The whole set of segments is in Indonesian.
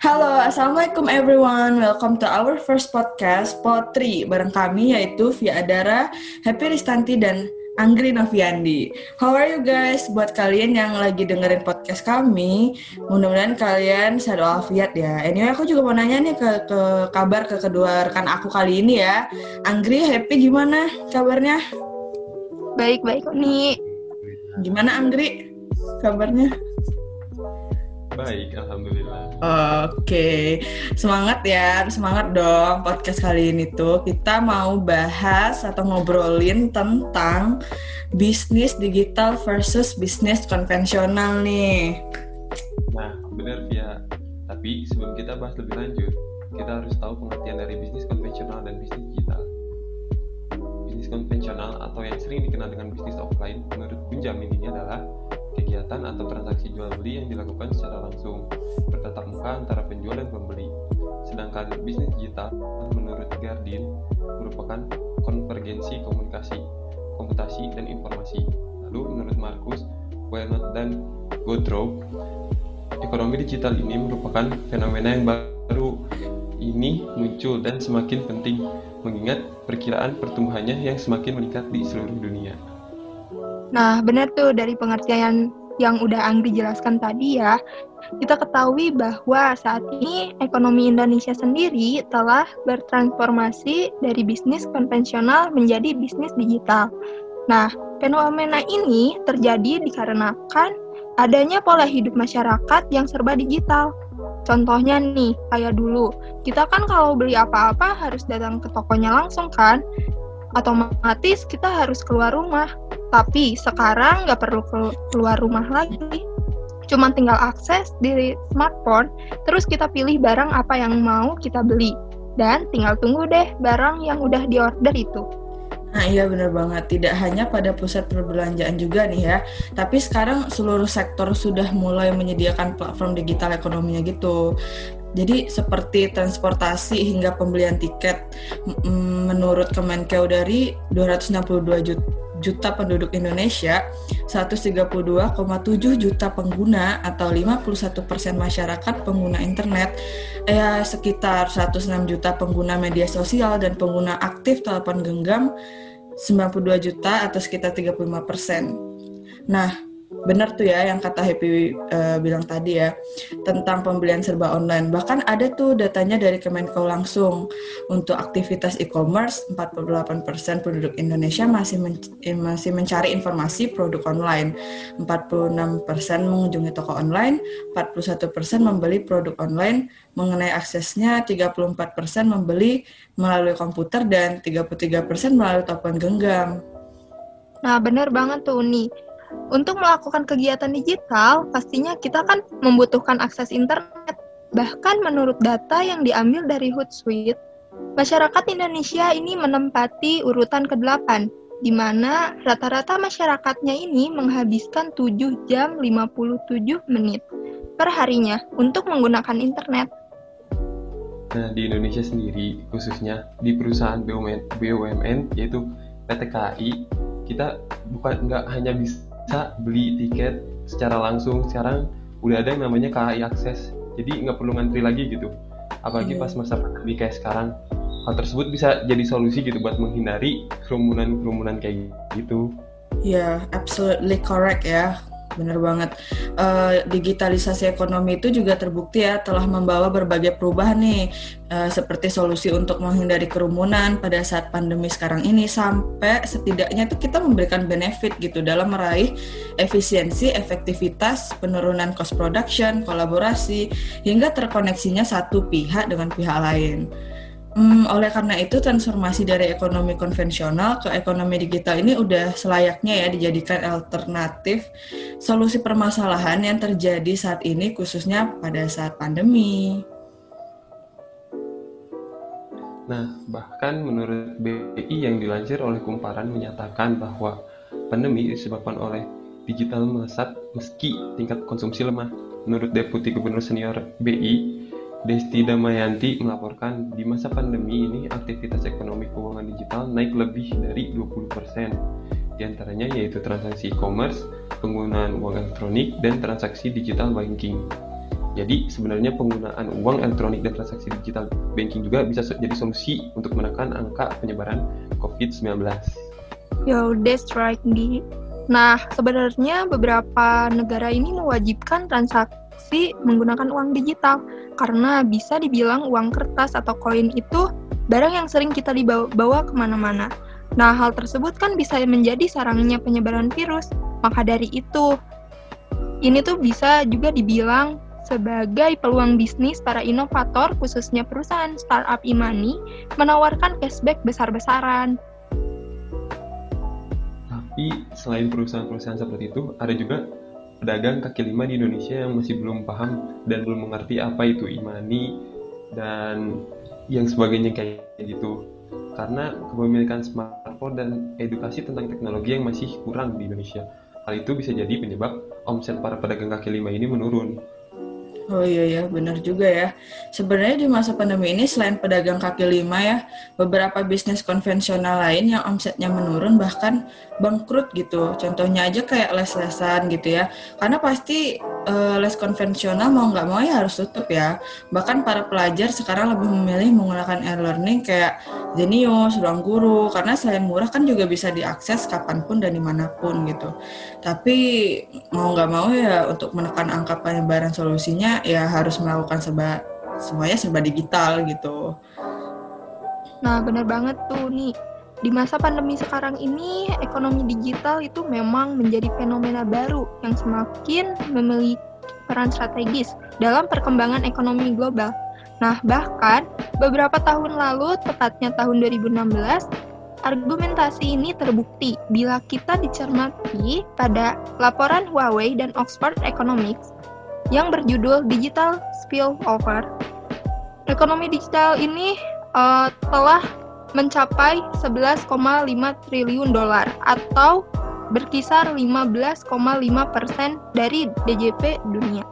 Halo, Assalamualaikum everyone. Welcome to our first podcast, Potri. Bareng kami yaitu Via Adara, Happy Ristanti, dan Anggri Noviandi. How are you guys? Buat kalian yang lagi dengerin podcast kami, mudah-mudahan kalian sehat walafiat ya. Anyway, aku juga mau nanya nih ke, ke kabar ke kedua rekan aku kali ini ya. Anggri, Happy gimana kabarnya? Baik-baik, Uni. Gimana Anggri kabarnya? Baik, alhamdulillah. Oke, semangat ya, semangat dong podcast kali ini tuh kita mau bahas atau ngobrolin tentang bisnis digital versus bisnis konvensional nih. Nah, benar ya. Tapi sebelum kita bahas lebih lanjut, kita harus tahu pengertian dari bisnis konvensional dan bisnis digital. Bisnis konvensional atau yang sering dikenal dengan bisnis offline menurut Benjamin ini adalah kegiatan atau transaksi jual beli yang dilakukan secara langsung bertatap muka antara penjual dan pembeli. Sedangkan bisnis digital menurut Gardin merupakan konvergensi komunikasi, komputasi dan informasi. Lalu menurut Markus, Wenot dan Godrow, ekonomi digital ini merupakan fenomena yang baru ini muncul dan semakin penting mengingat perkiraan pertumbuhannya yang semakin meningkat di seluruh dunia. Nah, benar tuh dari pengertian yang udah Anggi jelaskan tadi ya, kita ketahui bahwa saat ini ekonomi Indonesia sendiri telah bertransformasi dari bisnis konvensional menjadi bisnis digital. Nah, fenomena ini terjadi dikarenakan adanya pola hidup masyarakat yang serba digital. Contohnya nih, kayak dulu, kita kan kalau beli apa-apa harus datang ke tokonya langsung kan? Otomatis kita harus keluar rumah. Tapi sekarang nggak perlu keluar rumah lagi. Cuma tinggal akses di smartphone, terus kita pilih barang apa yang mau kita beli. Dan tinggal tunggu deh barang yang udah diorder itu. Nah iya benar banget, tidak hanya pada pusat perbelanjaan juga nih ya, tapi sekarang seluruh sektor sudah mulai menyediakan platform digital ekonominya gitu. Jadi seperti transportasi hingga pembelian tiket, menurut Kemenkeu dari 262 juta juta penduduk Indonesia, 132,7 juta pengguna atau 51% masyarakat pengguna internet, ya sekitar 106 juta pengguna media sosial dan pengguna aktif telepon genggam 92 juta atau sekitar 35%. Nah, benar tuh ya yang kata Happy uh, bilang tadi ya tentang pembelian serba online. Bahkan ada tuh datanya dari Kemenko langsung untuk aktivitas e-commerce 48% penduduk Indonesia masih men eh, masih mencari informasi produk online. 46% mengunjungi toko online, 41% membeli produk online, mengenai aksesnya 34% membeli melalui komputer dan 33% melalui telepon genggam. Nah, benar banget tuh Uni untuk melakukan kegiatan digital, pastinya kita kan membutuhkan akses internet. Bahkan menurut data yang diambil dari Hootsuite, masyarakat Indonesia ini menempati urutan ke-8, di mana rata-rata masyarakatnya ini menghabiskan 7 jam 57 menit per harinya untuk menggunakan internet. Nah, di Indonesia sendiri, khususnya di perusahaan BUMN, BUMN yaitu PT KAI, kita bukan nggak hanya bisa bisa beli tiket secara langsung. Sekarang udah ada yang namanya KAI Akses jadi nggak perlu ngantri lagi gitu. Apalagi yeah. pas masa pandemi kayak sekarang. Hal tersebut bisa jadi solusi gitu buat menghindari kerumunan-kerumunan kayak gitu. Ya, yeah, absolutely correct ya benar banget. Uh, digitalisasi ekonomi itu juga terbukti ya telah membawa berbagai perubahan nih, uh, seperti solusi untuk menghindari kerumunan pada saat pandemi sekarang ini sampai setidaknya itu kita memberikan benefit gitu dalam meraih efisiensi, efektivitas, penurunan cost production, kolaborasi, hingga terkoneksinya satu pihak dengan pihak lain. Hmm, oleh karena itu transformasi dari ekonomi konvensional ke ekonomi digital ini udah selayaknya ya dijadikan alternatif solusi permasalahan yang terjadi saat ini khususnya pada saat pandemi. Nah, bahkan menurut BI yang dilansir oleh Kumparan menyatakan bahwa pandemi disebabkan oleh digital melesat meski tingkat konsumsi lemah. Menurut Deputi Gubernur Senior BI, Desti Damayanti melaporkan di masa pandemi ini aktivitas ekonomi keuangan digital naik lebih dari 20%. Di antaranya yaitu transaksi e-commerce, penggunaan uang elektronik, dan transaksi digital banking. Jadi sebenarnya penggunaan uang elektronik dan transaksi digital banking juga bisa jadi solusi untuk menekan angka penyebaran COVID-19. Yo, that's right, Di. Nah, sebenarnya beberapa negara ini mewajibkan transaksi menggunakan uang digital karena bisa dibilang uang kertas atau koin itu barang yang sering kita dibawa bawa ke mana-mana. Nah, hal tersebut kan bisa menjadi sarangnya penyebaran virus. Maka dari itu, ini tuh bisa juga dibilang sebagai peluang bisnis para inovator, khususnya perusahaan startup e-money, menawarkan cashback besar-besaran. Tapi selain perusahaan-perusahaan seperti itu, ada juga pedagang kaki lima di Indonesia yang masih belum paham dan belum mengerti apa itu e-money dan yang sebagainya kayak gitu. Karena kepemilikan smartphone dan edukasi tentang teknologi yang masih kurang di Indonesia. Hal itu bisa jadi penyebab omset para pedagang kaki lima ini menurun. Oh iya ya, benar juga ya. Sebenarnya di masa pandemi ini selain pedagang kaki lima ya, beberapa bisnis konvensional lain yang omsetnya menurun bahkan bangkrut gitu. Contohnya aja kayak les-lesan gitu ya. Karena pasti uh, les konvensional mau nggak mau ya harus tutup ya. Bahkan para pelajar sekarang lebih memilih menggunakan e-learning kayak Zenius, ruang guru, karena selain murah kan juga bisa diakses kapan pun dan di mana pun gitu. Tapi mau nggak mau ya untuk menekan angka penyebaran solusinya ya harus melakukan serba semuanya serba digital gitu. Nah, benar banget tuh nih. Di masa pandemi sekarang ini, ekonomi digital itu memang menjadi fenomena baru yang semakin memiliki peran strategis dalam perkembangan ekonomi global. Nah, bahkan beberapa tahun lalu, tepatnya tahun 2016, argumentasi ini terbukti bila kita dicermati pada laporan Huawei dan Oxford Economics yang berjudul Digital Spillover. Ekonomi digital ini uh, telah mencapai 11,5 triliun dolar atau berkisar 15,5 persen dari DJP dunia.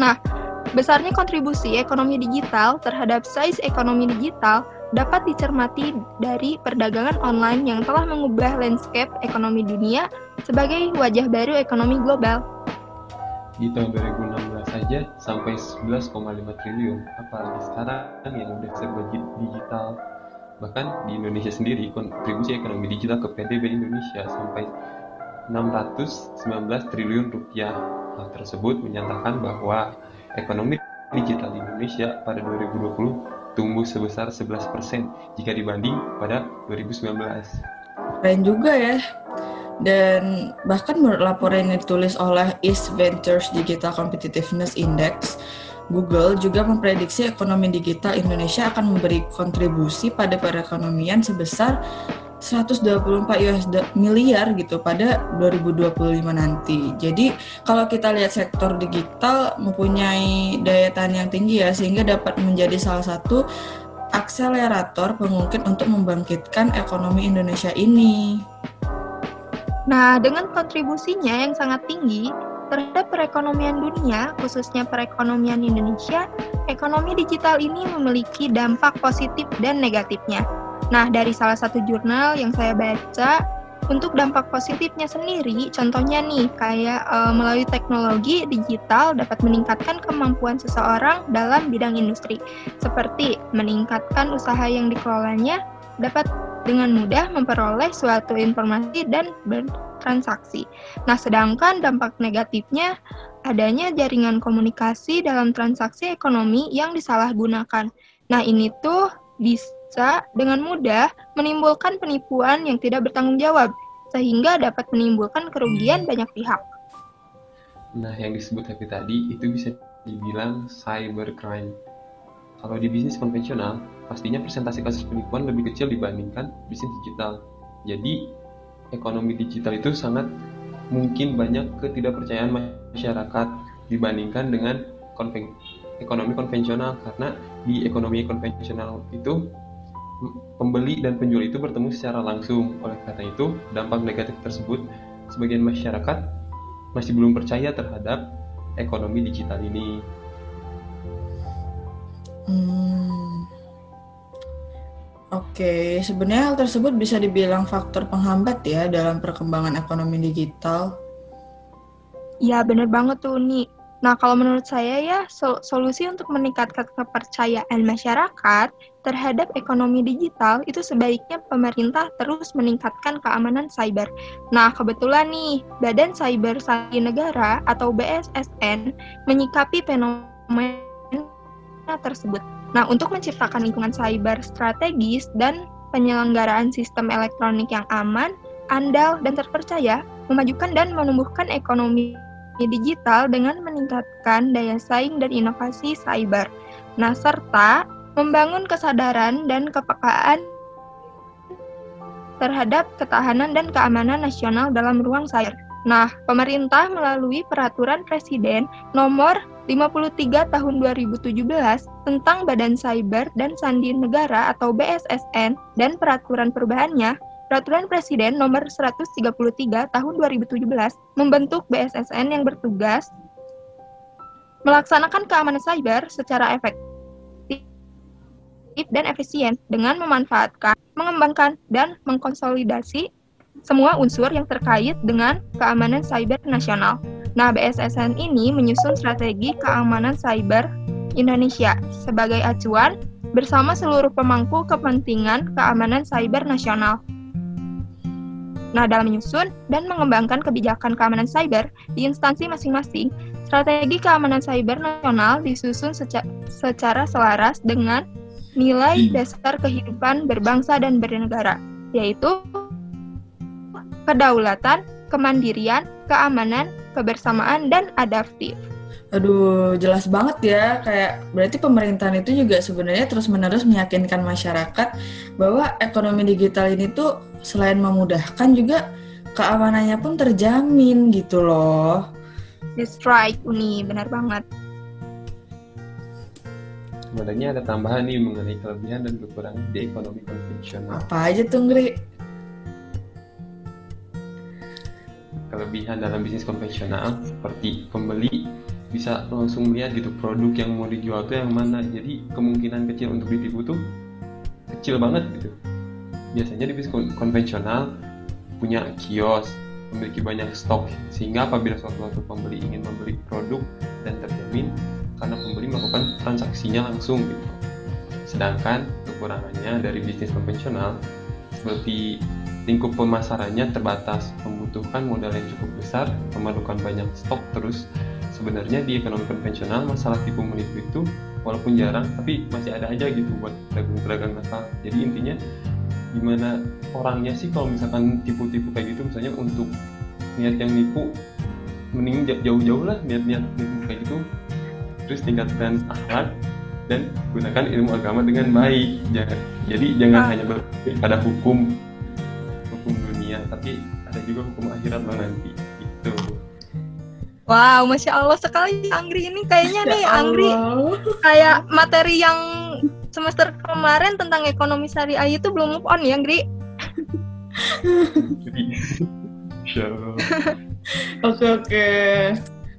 Nah, besarnya kontribusi ekonomi digital terhadap size ekonomi digital dapat dicermati dari perdagangan online yang telah mengubah landscape ekonomi dunia sebagai wajah baru ekonomi global di tahun 2016 saja sampai 11,5 triliun apalagi sekarang yang udah serba digital bahkan di Indonesia sendiri kontribusi ekonomi digital ke PDB Indonesia sampai 619 triliun rupiah. Hal tersebut menyatakan bahwa ekonomi digital di Indonesia pada 2020 tumbuh sebesar 11% jika dibanding pada 2019 keren juga ya. Dan bahkan menurut laporan yang ditulis oleh East Ventures Digital Competitiveness Index, Google juga memprediksi ekonomi digital Indonesia akan memberi kontribusi pada perekonomian sebesar 124 US miliar gitu pada 2025 nanti. Jadi kalau kita lihat sektor digital mempunyai daya tahan yang tinggi ya sehingga dapat menjadi salah satu akselerator pengungkit untuk membangkitkan ekonomi Indonesia ini. Nah, dengan kontribusinya yang sangat tinggi terhadap perekonomian dunia, khususnya perekonomian Indonesia, ekonomi digital ini memiliki dampak positif dan negatifnya. Nah, dari salah satu jurnal yang saya baca, untuk dampak positifnya sendiri, contohnya nih, kayak e, melalui teknologi digital dapat meningkatkan kemampuan seseorang dalam bidang industri, seperti meningkatkan usaha yang dikelolanya, dapat dengan mudah memperoleh suatu informasi dan bertransaksi. Nah, sedangkan dampak negatifnya adanya jaringan komunikasi dalam transaksi ekonomi yang disalahgunakan. Nah, ini tuh bisa dengan mudah menimbulkan penipuan yang tidak bertanggung jawab, sehingga dapat menimbulkan kerugian banyak pihak. Nah, yang disebut Happy tadi itu bisa dibilang cybercrime. Kalau di bisnis konvensional, pastinya presentasi kasus penipuan lebih kecil dibandingkan bisnis digital. Jadi, ekonomi digital itu sangat mungkin banyak ketidakpercayaan masyarakat dibandingkan dengan konven ekonomi konvensional karena di ekonomi konvensional itu pembeli dan penjual itu bertemu secara langsung. Oleh karena itu, dampak negatif tersebut sebagian masyarakat masih belum percaya terhadap ekonomi digital ini. Hmm. Oke, sebenarnya hal tersebut bisa dibilang faktor penghambat ya dalam perkembangan ekonomi digital. Ya, bener banget tuh, nih. Nah, kalau menurut saya ya sol solusi untuk meningkatkan kepercayaan masyarakat terhadap ekonomi digital itu sebaiknya pemerintah terus meningkatkan keamanan cyber. Nah, kebetulan nih Badan Cyber Sandi Negara atau BSSN menyikapi fenomena tersebut. Nah, untuk menciptakan lingkungan cyber strategis dan penyelenggaraan sistem elektronik yang aman, andal, dan terpercaya, memajukan dan menumbuhkan ekonomi digital dengan meningkatkan daya saing dan inovasi cyber. Nah, serta membangun kesadaran dan kepekaan terhadap ketahanan dan keamanan nasional dalam ruang cyber. Nah, pemerintah melalui peraturan presiden nomor 53 tahun 2017 tentang Badan Cyber dan Sandi Negara atau BSSN dan peraturan perubahannya Peraturan Presiden Nomor 133 Tahun 2017 membentuk BSSN yang bertugas melaksanakan keamanan cyber secara efektif dan efisien dengan memanfaatkan, mengembangkan, dan mengkonsolidasi semua unsur yang terkait dengan keamanan cyber nasional. Nah, BSSN ini menyusun strategi keamanan cyber Indonesia sebagai acuan bersama seluruh pemangku kepentingan keamanan cyber nasional. Nah, dalam menyusun dan mengembangkan kebijakan keamanan cyber di instansi masing-masing, strategi keamanan cyber nasional disusun seca secara selaras dengan nilai hmm. dasar kehidupan berbangsa dan bernegara, yaitu kedaulatan, kemandirian, keamanan, kebersamaan, dan adaptif. Aduh, jelas banget ya. Kayak berarti pemerintahan itu juga sebenarnya terus-menerus meyakinkan masyarakat bahwa ekonomi digital ini tuh selain memudahkan juga keamanannya pun terjamin gitu loh. That's right, Uni. Benar banget. Sebenarnya ada tambahan nih mengenai kelebihan dan kekurangan di ekonomi konvensional. Apa aja tuh, Ngri? Kelebihan dalam bisnis konvensional seperti pembeli bisa langsung melihat gitu produk yang mau dijual tuh yang mana. Jadi kemungkinan kecil untuk ditipu tuh kecil banget gitu. Biasanya di bisnis konvensional punya kios memiliki banyak stok. Sehingga apabila suatu pembeli ingin membeli produk dan terjamin karena pembeli melakukan transaksinya langsung gitu. Sedangkan kekurangannya dari bisnis konvensional seperti lingkup pemasarannya terbatas membutuhkan modal yang cukup besar memerlukan banyak stok terus. Sebenarnya di ekonomi konvensional masalah tipu menipu itu walaupun jarang tapi masih ada aja gitu buat pedagang-pedagang nakal jadi intinya gimana orangnya sih kalau misalkan tipu-tipu kayak gitu? Misalnya untuk niat yang nipu mending jauh-jauh lah niat-niat nipu kayak gitu. Terus tingkatkan akhlak dan gunakan ilmu agama dengan baik. Jadi jangan ah. hanya berpikir pada hukum tapi ada juga hukum akhirat nanti itu Wow, masya Allah sekali Anggri ini kayaknya nih Anggri kayak materi yang semester kemarin tentang ekonomi syariah itu belum move on ya Anggri. Oke oke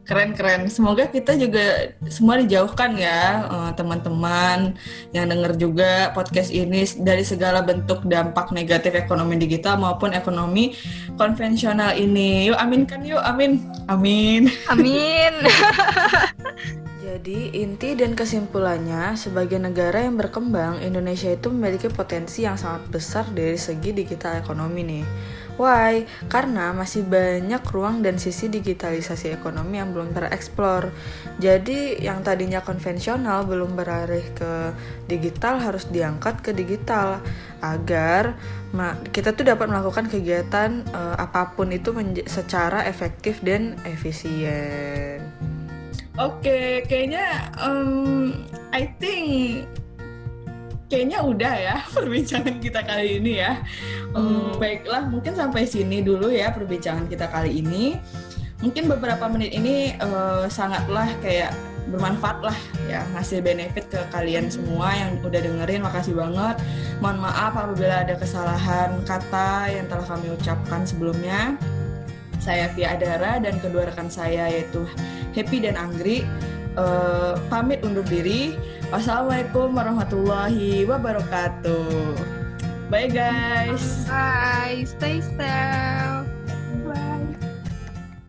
keren-keren. Semoga kita juga semua dijauhkan ya eh, teman-teman yang dengar juga podcast ini dari segala bentuk dampak negatif ekonomi digital maupun ekonomi konvensional ini. Yuk aminkan yuk, amin. Amin. Amin. Jadi inti dan kesimpulannya, sebagai negara yang berkembang, Indonesia itu memiliki potensi yang sangat besar dari segi digital ekonomi nih. Why? Karena masih banyak ruang dan sisi digitalisasi ekonomi yang belum tereksplor. Jadi yang tadinya konvensional belum beralih ke digital harus diangkat ke digital agar kita tuh dapat melakukan kegiatan uh, apa pun itu secara efektif dan efisien. Oke, okay, kayaknya um, I think kayaknya udah ya perbincangan kita kali ini ya. Hmm, baiklah, mungkin sampai sini dulu ya perbincangan kita kali ini. Mungkin beberapa menit ini uh, sangatlah kayak bermanfaat lah ya ngasih benefit ke kalian semua yang udah dengerin makasih banget mohon maaf apabila ada kesalahan kata yang telah kami ucapkan sebelumnya saya Via Adara dan kedua rekan saya yaitu Happy dan Anggri uh, pamit undur diri. Wassalamualaikum warahmatullahi wabarakatuh. Bye guys. Bye. Stay safe.